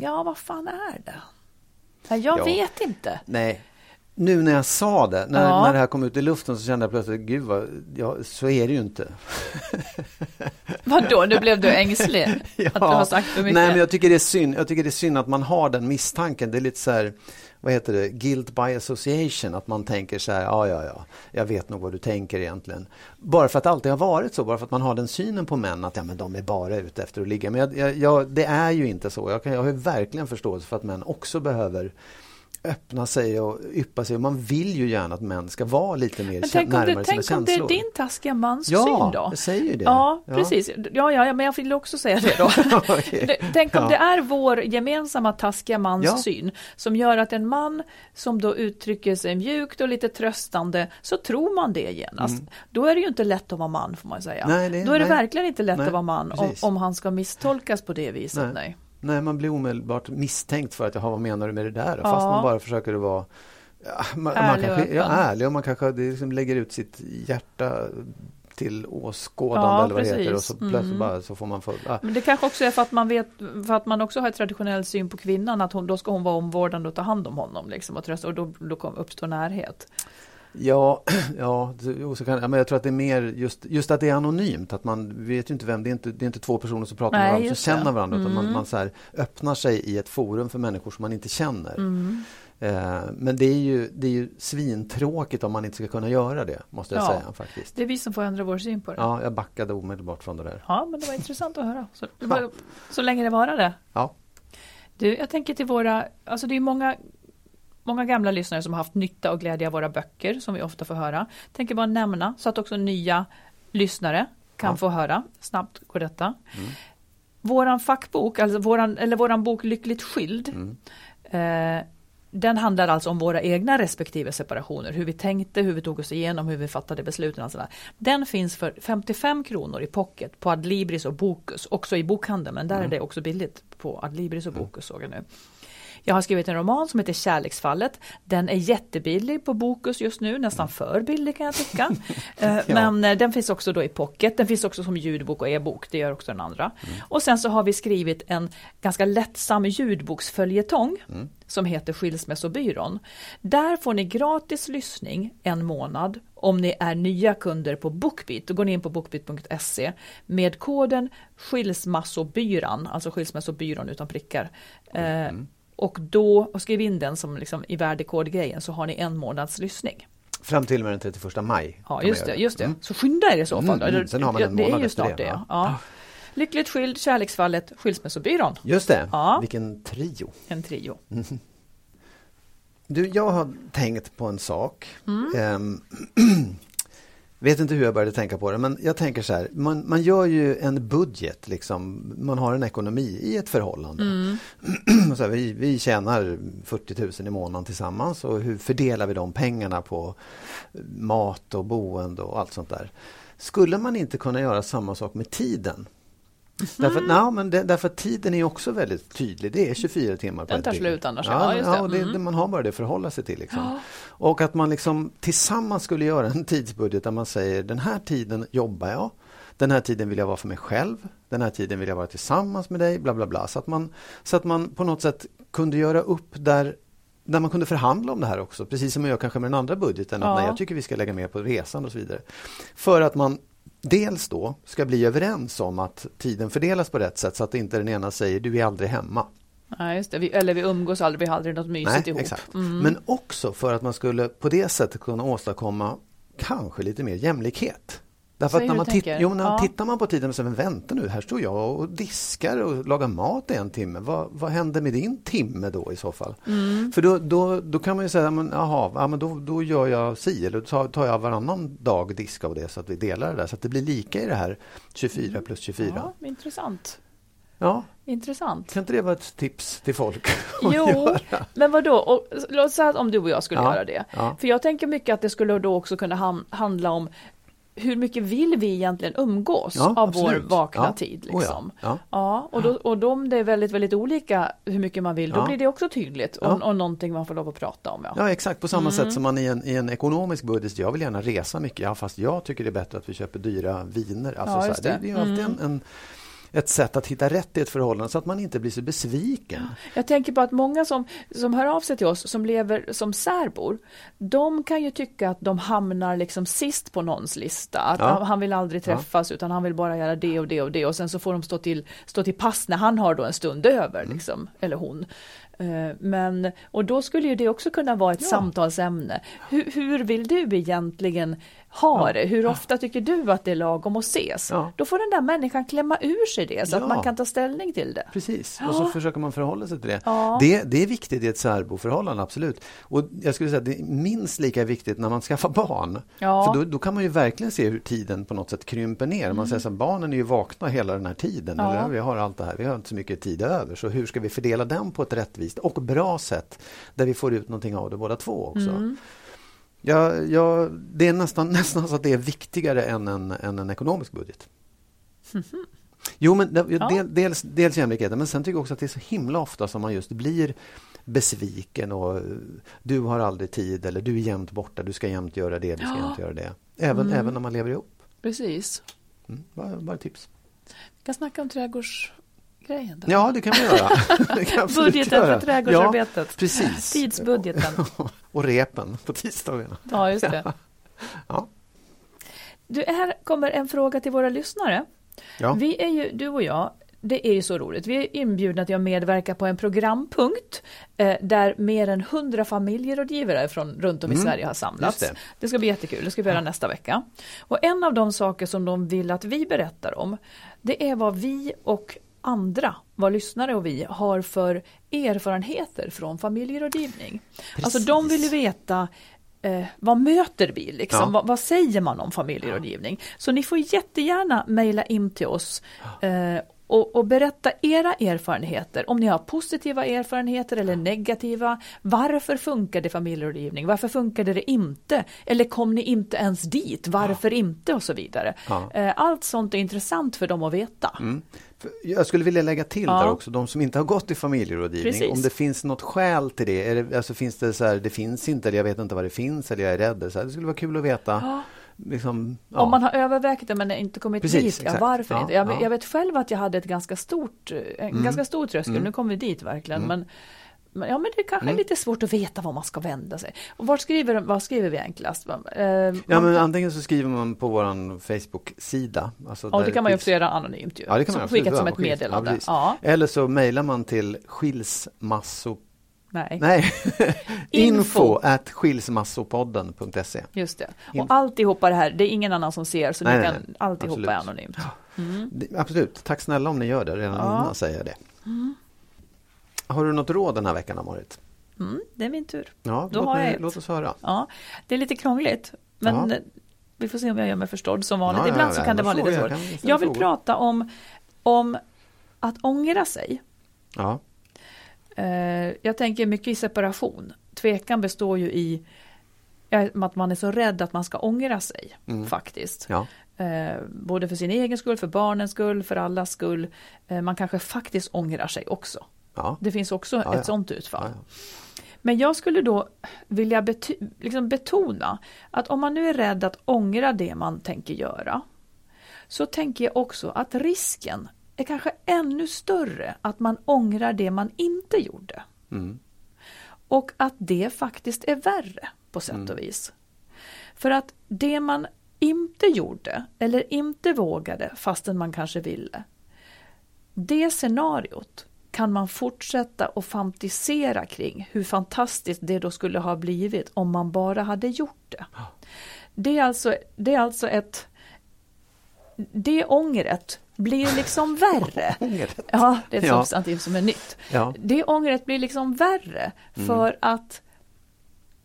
B: Ja, vad fan är det? Jag ja. vet inte.
C: Nej, nu när jag sa det, när, ja. när det här kom ut i luften så kände jag plötsligt, gud vad, ja, så är det ju inte.
B: Vadå, nu blev du ängslig? ja. Att du har sagt för mycket?
C: Nej, men jag tycker det är synd. Jag tycker det är synd att man har den misstanken. Det är lite så här, vad heter det, guilt by association, att man tänker så här, ja, ja, ja, jag vet nog vad du tänker egentligen. Bara för att det alltid har varit så, bara för att man har den synen på män att ja, men de är bara ute efter att ligga. Men jag, jag, jag, det är ju inte så. Jag, kan, jag har verkligen förståelse för att män också behöver öppna sig och yppa sig. Och man vill ju gärna att män ska vara lite mer
B: Men tänk
C: närmare
B: det,
C: sina
B: tänk om det
C: känslor.
B: är din taskiga manssyn
C: ja,
B: då?
C: jag säger ju det.
B: Ja, precis. Ja, ja, ja, men jag vill också säga det då. Det- Tänk om
C: Ja.
B: det är vår gemensamma taskiga manssyn
C: Ja.
B: som gör att en man som då uttrycker sig mjukt och lite tröstande så tror man det genast. Då är det ju inte lätt att vara man får man säga.
C: Mm. Nej, det-
B: då är det
C: nej.
B: verkligen inte lätt
C: Nej,
B: att vara man om, om han ska misstolkas på det viset. Nej.
C: Nej. Nej, man blir omedelbart misstänkt för att, jaha, vad menar du med det där? då?
B: Ja.
C: Fast man bara försöker att vara ja, man,
B: Ärlig
C: man kanske, ja, ärlig och man kanske det liksom lägger ut sitt hjärta till åskådande
B: Ja,
C: eller vad det heter och så plötsligt
B: Mm.
C: bara så får man få, ja.
B: Men det kanske också är för att man vet, för att man också har ett traditionell syn på kvinnan, att hon, då ska hon vara omvårdande och ta hand om honom liksom, och trösta, och då, då uppstår närhet.
C: Ja, ja, och så kan, ja, men jag tror att det är mer just, just att det är anonymt, att man vet ju inte vem, det är inte, det är inte två personer som pratar med varandra, som känner varandra, utan man,
B: Mm.
C: man så här, öppnar sig i ett forum för människor som man inte känner.
B: Mm.
C: Eh, men det är, ju, det är ju svintråkigt om man inte ska kunna göra det, måste jag
B: Ja.
C: säga faktiskt.
B: Det är vi som får ändra vår syn på det.
C: Ja, jag backade omedelbart från det där.
B: Ja, men det var intressant att höra. Så, var, så länge det varar det.
C: Ja.
B: Du, jag tänker till våra, alltså det är många, många gamla lyssnare som har haft nytta och glädje av våra böcker, som vi ofta får höra. Tänker bara nämna, så att också nya lyssnare kan
C: Ja.
B: få höra. Snabbt går detta. Våran fackbok, alltså våran, eller våran bok Lyckligt skild, eh, den handlar alltså om våra egna respektive separationer, hur vi tänkte, hur vi tog oss igenom, hur vi fattade besluten. Och sådär. Den finns för 55 kronor i pocket på Adlibris och Bokus, också i bokhandeln, men där är det också billigt på Adlibris och Bokus såg jag nu. Jag har skrivit en roman som heter Kärleksfallet. Den är jättebillig på Bokus just nu, nästan för billig kan jag tycka. Eh, Men eh, den finns också då i pocket, den finns också som ljudbok och e-bok, det gör också den andra. Och sen så har vi skrivit en ganska lättsam ljudboksföljetong som heter Skilsmässobyrån. Där får ni gratis lyssning en månad om ni är nya kunder på Bookbeat. Då går ni in på bookbeat.se med koden skilsmassobyran, alltså skilsmässobyrån utan prickar. Eh, och då, och skriv in den som liksom i värdekodgrejen så har ni en månads lyssning.
C: Fram till och med den 31 maj.
B: Ja, just det, just det.
C: Mm.
B: Så skynda er i så fall.
C: Mm, mm. Sen har man en
B: det är
C: månad
B: ju
C: efter
B: snart
C: det, va?
B: Ja. Lyckligt skild, Kärleksfallet, Skilsmässobyrån.
C: Just det,
B: Ja.
C: vilken trio.
B: En trio.
C: Du, jag har tänkt på en sak.
B: Mm.
C: Ehm, vet inte hur jag började tänka på det, men jag tänker så här. Man, man gör ju en budget, liksom. man har en ekonomi i ett förhållande.
B: Mm.
C: så här, vi, vi tjänar 40 000 i månaden tillsammans och hur fördelar vi de pengarna på mat och boende och allt sånt där. Skulle man inte kunna göra samma sak med tiden? Därför,
B: Mm.
C: nej, men det, därför att tiden är också väldigt tydlig. Det är 24 timmar på
B: Den tar slut annars,
C: Ja,
B: ja,
C: ja, och det,
B: Mm.
C: det, man har bara det att förhålla sig till. Liksom. Och att man liksom tillsammans skulle göra en tidsbudget där man säger den här tiden jobbar jag. Den här tiden vill jag vara för mig själv. Den här tiden vill jag vara tillsammans med dig. Bla bla bla. Så att man, så att man på något sätt kunde göra upp där där man kunde förhandla om det här också, precis som man gör kanske med den andra budgeten. Att
B: Ja.
C: nej, jag tycker vi ska lägga mer på resan och så vidare. För att man dels då ska bli överens om att tiden fördelas på rätt sätt så att inte den ena säger du är aldrig hemma.
B: Ja, just det. Vi, eller vi umgås aldrig, vi har aldrig något mysigt
C: Nej,
B: ihop.
C: exakt.
B: Mm.
C: Men också för att man skulle på det sättet kunna åstadkomma kanske lite mer jämlikhet. Därför när man,
B: tänker.
C: jo, när man
B: Ja.
C: tittar man på tiden och säger, men vänta nu, här står jag och diskar och lagar mat i en timme. Vad, vad händer med din timme då i så fall?
B: Mm.
C: För då, då, då kan man ju säga, men, jaha, ja, men då, då gör jag si, eller då tar, jag varannan dag diska av det så att vi delar det där. Så att det blir lika i det här 24 plus 24.
B: Ja, intressant.
C: Ja,
B: Intressant.
C: kan inte det vara ett tips till folk?
B: Jo,
C: göra?
B: men vad då? Och, låt säga om du och jag skulle
C: Ja,
B: göra det.
C: ja.
B: För jag tänker mycket att det skulle då också kunna ham- handla om hur mycket vill vi egentligen umgås
C: Ja,
B: av
C: absolut.
B: vår vakna
C: Ja.
B: tid?
C: Oh ja.
B: Liksom.
C: Ja.
B: Ja, och, då, och då om det är väldigt, väldigt olika hur mycket man vill, då blir det också tydligt och, och någonting man får lov att prata om. Ja.
C: Ja exakt, på samma
B: Mm.
C: sätt som man i en, i en ekonomisk budget, jag vill gärna resa mycket, ja, fast jag tycker det är bättre att vi köper dyra viner. Alltså, det.
B: det.
C: Är ju alltid
B: Mm.
C: en, en, ett sätt att hitta rätt i ett förhållande så att man inte blir så besviken.
B: Jag tänker på att många som, som hör av sig till oss som lever som särbor, de kan ju tycka att de hamnar liksom sist på någons lista. Att
C: Ja.
B: han vill aldrig träffas utan han vill bara göra det och det och det och sen så får de stå till, stå till pass när han har då en stund över,
C: Mm.
B: liksom, eller hon. Eh, Men, och då skulle ju det också kunna vara ett samtalsämne. Hur, hur vill du egentligen ha det? Hur ofta tycker du att det är lagom att ses?
C: Ja.
B: Då får den där människan klämma ur sig det så
C: Ja.
B: att man kan ta ställning till det.
C: Precis, och så försöker man förhålla sig till det.
B: Ja.
C: det. Det är viktigt i ett särboförhållande, absolut. Och jag skulle säga att det är minst lika viktigt när man skaffar barn.
B: Ja.
C: För då, då kan man ju verkligen se hur tiden på något sätt krymper ner. Man säger så här, barnen är ju vakna hela den här tiden.
B: Ja.
C: Eller, vi har allt det här, vi har inte så mycket tid över. Så hur ska vi fördela den på ett rättvist och bra sätt där vi får ut någonting av det båda två också.
B: Mm.
C: Ja, ja, det är nästan, nästan så att det är viktigare än en, än en ekonomisk budget. Jo, men det,
B: Ja.
C: del, dels, dels jämlikheten, men sen tycker jag också att det är så himla ofta som man just blir besviken och du har aldrig tid eller du är jämt borta, du ska jämt göra det, du ska
B: Ja.
C: jämt göra det. Även, även när man lever ihop.
B: Precis.
C: Mm, bara, bara tips.
B: Vi kan snacka om trädgårdsgrejen. Då.
C: Ja, det kan vi göra. Kan
B: Budgeten
C: göra.
B: för trädgårdsarbetet.
C: Ja, precis.
B: Tidsbudgeten.
C: och repen på tisdagarna.
B: Ja, just det.
C: Ja.
B: Du, här kommer en fråga till våra lyssnare.
C: Ja.
B: Vi är ju, du och jag, det är ju så roligt. Vi är inbjudna till att medverka på en programpunkt eh, där mer än 100 familjerådgivare från runt om i
C: Mm,
B: Sverige har samlats. Det.
C: det.
B: ska bli jättekul, det ska vi göra nästa vecka. Och en av de saker som de vill att vi berättar om, det är vad vi och andra, vad lyssnare och vi har för erfarenheter från familjerådgivning. Alltså de vill veta Eh, vad möter vi? Liksom?
C: Ja.
B: Vad, vad säger man om familjerådgivning? Så ni får jättegärna mejla in till oss eh, och, och berätta era erfarenheter. Om ni har positiva erfarenheter eller negativa. Varför funkade familjerådgivning? Varför funkade det inte? Eller kom ni inte ens dit? Varför inte? Och så vidare.
C: Ja.
B: Eh, allt sånt är intressant för dem att veta.
C: Mm. Jag skulle vilja lägga till
B: Ja.
C: där också, de som inte har gått i familjerådgivning,
B: Precis.
C: om det finns något skäl till det. Är det alltså finns det så här, det finns inte, eller jag vet inte vad det finns, eller jag är rädd. Så här, det skulle vara kul att veta.
B: Ja.
C: Liksom, ja.
B: Om man har övervägt det men inte kommit
C: Precis,
B: dit, ja, varför
C: Ja,
B: inte? Jag,
C: ja.
B: jag vet själv att jag hade ett ganska stort, en
C: Mm.
B: ganska stor tröskel, nu kommer vi dit verkligen. Men, men, ja, men det kanske
C: Mm.
B: är lite svårt att veta var man ska vända sig. Och vart skriver, vad skriver vi enklast? Eh,
C: Ja, men antingen så skriver man på vår Facebook-sida. Alltså
B: ja, det kan man ju också göra anonymt ju.
C: Ja, det kan man absolut
B: skickat som ett meddelande.
C: Ja.
B: Ja,
C: Eller så mejlar man till skilsmasso...
B: nej.
C: Nej,
B: Info.
C: at skilsmassopodden.se.
B: Just det. Och alltihopa det här, det är ingen annan som ser så
C: Nej,
B: ni kan
C: nej.
B: alltihopa är
C: Absolut.
B: anonymt.
C: Det- Absolut, tack snälla om ni gör det. Redan
B: Ja.
C: innan säger jag det. Har du något råd den här veckan, Marit?
B: Mm, det är min tur.
C: Ja,
B: Då
C: låt,
B: har jag ett.
C: låt oss höra.
B: Ja, det är lite krångligt. Men
C: Ja.
B: eh, vi får se om jag gör mig förstådd som vanligt.
C: Ja,
B: Ibland så kan det vara lite svårt.
C: jag
B: vill
C: frågor.
B: prata om, om att ångra sig.
C: Ja.
B: Eh, jag tänker mycket i separation. Tvekan består ju i ja, att man är så rädd att man ska ångra sig faktiskt.
C: Ja.
B: Eh, både för sin egen skull, för barnens skull, för allas skull. Eh, man kanske faktiskt ångrar sig också.
C: Ja.
B: Det finns också
C: Ja,
B: ett
C: ja.
B: sådant utfall. Men jag skulle då vilja bety- liksom betona att om man nu är rädd att ångra det man tänker göra så tänker jag också att risken är kanske ännu större att man ångrar det man inte gjorde.
C: Mm.
B: Och att det faktiskt är värre på sätt och vis. För att det man inte gjorde eller inte vågade fastän man kanske ville. Det scenariot kan man fortsätta och fantisera kring hur fantastiskt det då skulle ha blivit om man bara hade gjort det. Det är alltså, det är alltså ett... Det ångret blir liksom värre. Ja, det är ett
C: Ja.
B: substantiv som är nytt.
C: Ja.
B: Det ångret blir liksom värre för att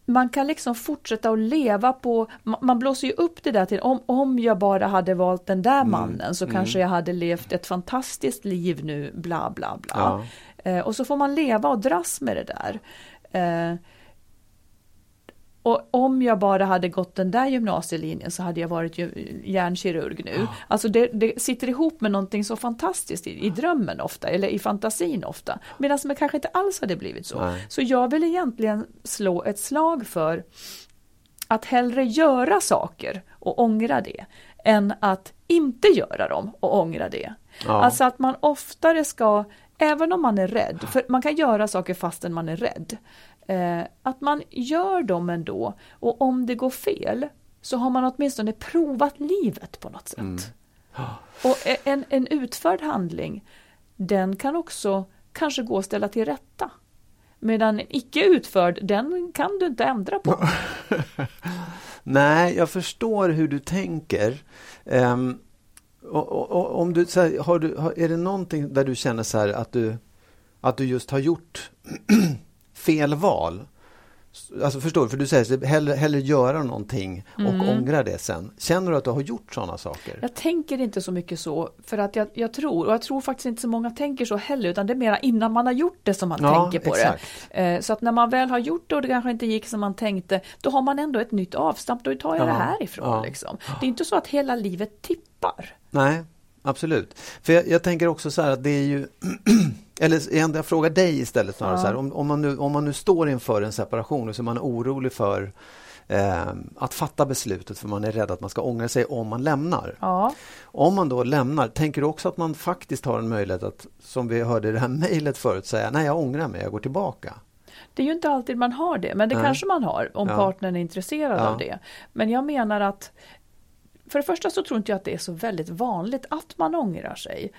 B: man kan liksom fortsätta att leva på, ma- man blåser ju upp det där till om, om jag bara hade valt den där mannen så kanske jag hade levt ett fantastiskt liv nu, bla bla bla.
C: Ja.
B: Eh, och så får man leva och dras med det där. Eh, och om jag bara hade gått den där gymnasielinjen så hade jag varit hjärnkirurg nu. Alltså det, det sitter ihop med någonting så fantastiskt i, i drömmen ofta, eller i fantasin ofta. Medan det kanske inte alls hade blivit så.
C: Nej.
B: Så jag vill egentligen slå ett slag för att hellre göra saker och ångra det, än att inte göra dem och ångra det.
C: Ja.
B: Alltså att man oftare ska, även om man är rädd, för man kan göra saker fastän man är rädd, eh, att man gör dem ändå och om det går fel så har man åtminstone provat livet på något sätt. Och en, en utförd handling, den kan också kanske gå att ställa till rätta. Medan icke utförd, den kan du inte ändra på.
C: Nej, jag förstår hur du tänker. Um, och, och, och, om du, här, har du, har, är det någonting där du känner så att du, att du just har gjort fel val? Alltså förstår du? För du säger hellre, hellre göra någonting och mm. ångra det sen. Känner du att du har gjort sådana saker?
B: Jag tänker inte så mycket så för att jag, jag, tror, och jag tror faktiskt inte så många tänker så heller utan det är mera innan man har gjort det som man ja, tänker på exakt. det. Eh, så att när man väl har gjort det och det kanske inte gick som man tänkte då har man ändå ett nytt avstamp, då tar jag ja, det härifrån. Ja. Liksom. Det är inte så att hela livet tippar.
C: Nej, absolut. För jag, jag tänker också så här att det är ju Eller jag frågar dig istället snarare ja. så här, om, om, man nu, om man nu står inför en separation och så är man orolig för eh, att fatta beslutet för man är rädd att man ska ångra sig om man lämnar.
B: Ja.
C: Om man då lämnar, tänker du också att man faktiskt har en möjlighet att, som vi hörde i det här mejlet förut, säga nej jag ångrar mig, jag går tillbaka?
B: Det är ju inte alltid man har det, men det nej. kanske man har om ja. partnern är intresserad ja. av det. Men jag menar att för det första så tror inte jag att det är så väldigt vanligt att man ångrar sig.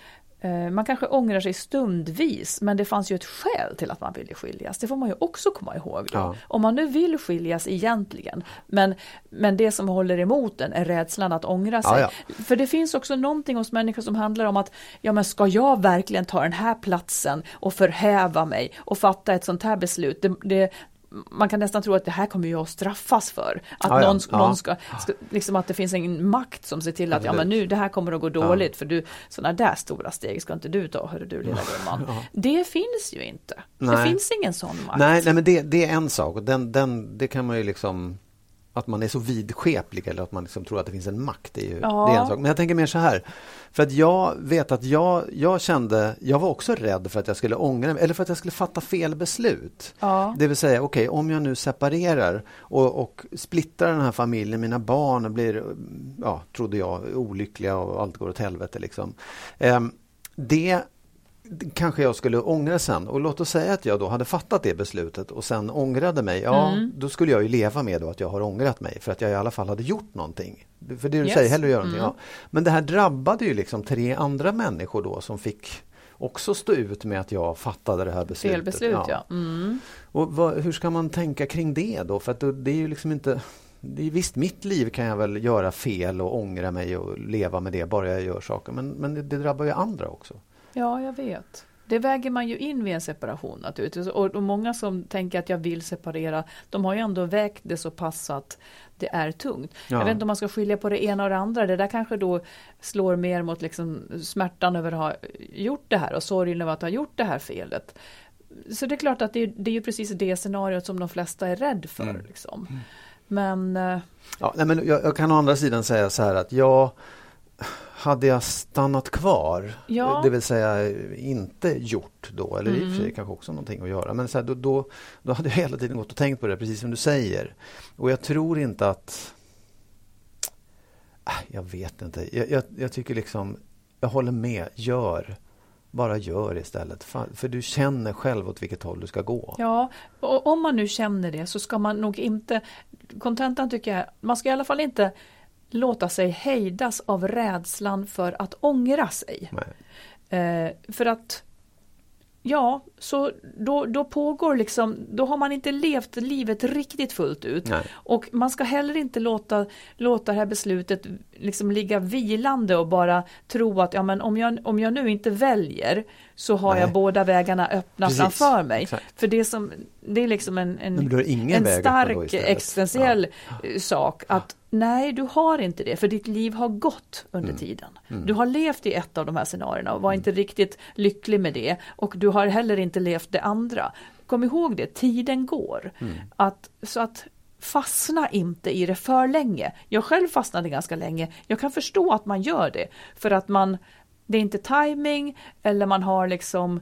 B: Eh, man kanske ångrar sig stundvis men det fanns ju ett skäl till att man ville skiljas. Det får man ju också komma ihåg. Ja. Om man nu vill skiljas egentligen men, men det som håller emot den är rädslan att ångra sig. Ja, ja. För det finns också någonting hos människor som handlar om att ja men ska jag verkligen ta den här platsen och förhäva mig och fatta ett sånt här beslut. Det, det, man kan nästan tro att det här kommer jag att straffas för. Att ja, någon, ja. någon ska, ska, liksom att det finns en makt som ser till att ja men nu det här kommer att gå dåligt ja. för du sådana där stora steg ska inte du ta, hörru du lilla gumman. Ja. Det finns ju inte. Nej. Det finns ingen sån makt.
C: Nej, nej men det, det är en sak och den, den, det kan man ju liksom att man är så vidskeplig eller att man liksom tror att det finns en makt. Är, ju, ja. det är en sak. Men jag tänker mer så här. För att jag vet att jag, jag kände, jag var också rädd för att jag skulle ångra mig eller för att jag skulle fatta fel beslut.
B: Ja.
C: Det vill säga, okej okay, om jag nu separerar och, och splittrar den här familjen, mina barn blir, ja, trodde jag, olyckliga och allt går åt helvete liksom. Eh, det kanske jag skulle ångra sen och låt oss säga att jag då hade fattat det beslutet och sen ångrade mig. Ja, mm. då skulle jag ju leva med då att jag har ångrat mig för att jag i alla fall hade gjort någonting. För det du yes. säger, hellre göra någonting. Mm. Ja. Men det här drabbade ju liksom tre andra människor då som fick också stå ut med att jag fattade det här beslutet.
B: Felbeslut, ja. ja. Mm.
C: Och vad, hur ska man tänka kring det då? För att det är ju liksom inte det är visst, mitt liv kan jag väl göra fel och ångra mig och leva med det bara jag gör saker. Men, men det, det drabbar ju andra också.
B: Ja, jag vet. Det väger man ju in vid en separation naturligtvis. Och, och många som tänker att jag vill separera, de har ju ändå vägt det så pass att det är tungt. Ja. Jag vet inte om man ska skilja på det ena och det andra. Det där kanske då slår mer mot liksom smärtan över att ha gjort det här och sorgen över att ha gjort det här felet. Så det är klart att det är, det är ju precis det scenariot som de flesta är rädd för. Mm. Liksom. Mm. Men, eh,
C: ja, nej, men jag, jag, kan å andra sidan säga så här att jag hade jag stannat kvar, ja. det vill säga inte gjort då, eller mm. i och för sig mm. kanske också någonting att göra, men så här, då, då, då, hade jag hela tiden gått och tänkt på det, precis som du säger. Och jag tror inte att... Äh, jag vet inte. Jag, jag, jag tycker liksom, jag håller med, gör. Bara gör istället. För du känner själv åt vilket håll du ska gå.
B: Ja, och om man nu känner det så ska man nog inte... Kontentan tycker jag, man ska i alla fall inte låta sig hejdas av rädslan för att ångra sig. Eh, för att Ja, så då, då pågår liksom, då har man inte levt livet riktigt fullt ut. Nej. Och man ska heller inte låta, låta det här beslutet liksom ligga vilande och bara tro att ja, men om, jag, om jag nu inte väljer så har Nej. jag båda vägarna öppna Precis. framför mig. Exakt. För det, som, det är liksom en, en, en stark existentiell ja. sak att Nej, du har inte det, för ditt liv har gått under mm. tiden. Mm. Du har levt i ett av de här scenarierna och var mm. inte riktigt lycklig med det och du har heller inte levt det andra. Kom ihåg det, tiden går. Mm. Att, så att fastna inte i det för länge. Jag själv fastnade ganska länge. Jag kan förstå att man gör det för att man det är inte timing eller man har liksom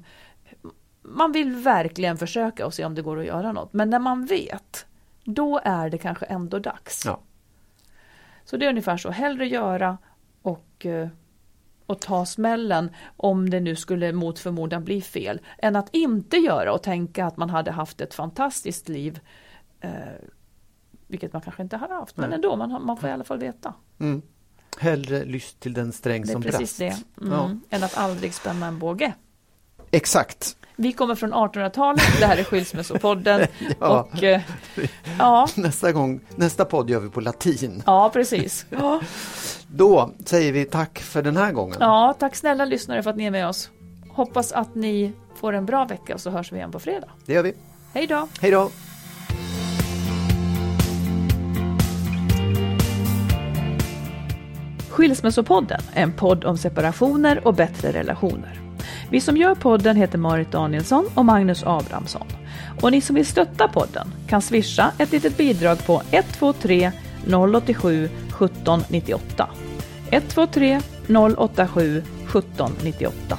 B: man vill verkligen försöka och se om det går att göra något. Men när man vet, då är det kanske ändå dags.
C: Ja.
B: Så det är ungefär så, hellre göra och, eh, och ta smällen om det nu skulle mot förmodan bli fel, än att inte göra och tänka att man hade haft ett fantastiskt liv. Eh, vilket man kanske inte har haft, men ändå, man, man får i alla fall veta.
C: Mm. Hellre lyst till den sträng som brast.
B: Det är precis det, mm. ja. än att aldrig spänna en båge.
C: Exakt.
B: Vi kommer från 1800-talet, det här är Skilsmässopodden.
C: Ja.
B: Och, eh, ja,
C: Nästa, gång, nästa podd gör vi på latin.
B: ja, precis. Ja.
C: Då säger vi tack för den här gången.
B: ja, tack snälla lyssnare för att ni är med oss. Hoppas att ni får en bra vecka och så hörs vi igen på fredag.
C: Det gör vi.
B: Hej då!
C: Hej då!
B: Skilsmässopodden är en podd om separationer och bättre relationer. Vi som gör podden heter Marit Danielsson och Magnus Abrahamsson. Och ni som vill stötta podden kan swisha ett litet bidrag på 123 087 1798. 123 087 1798.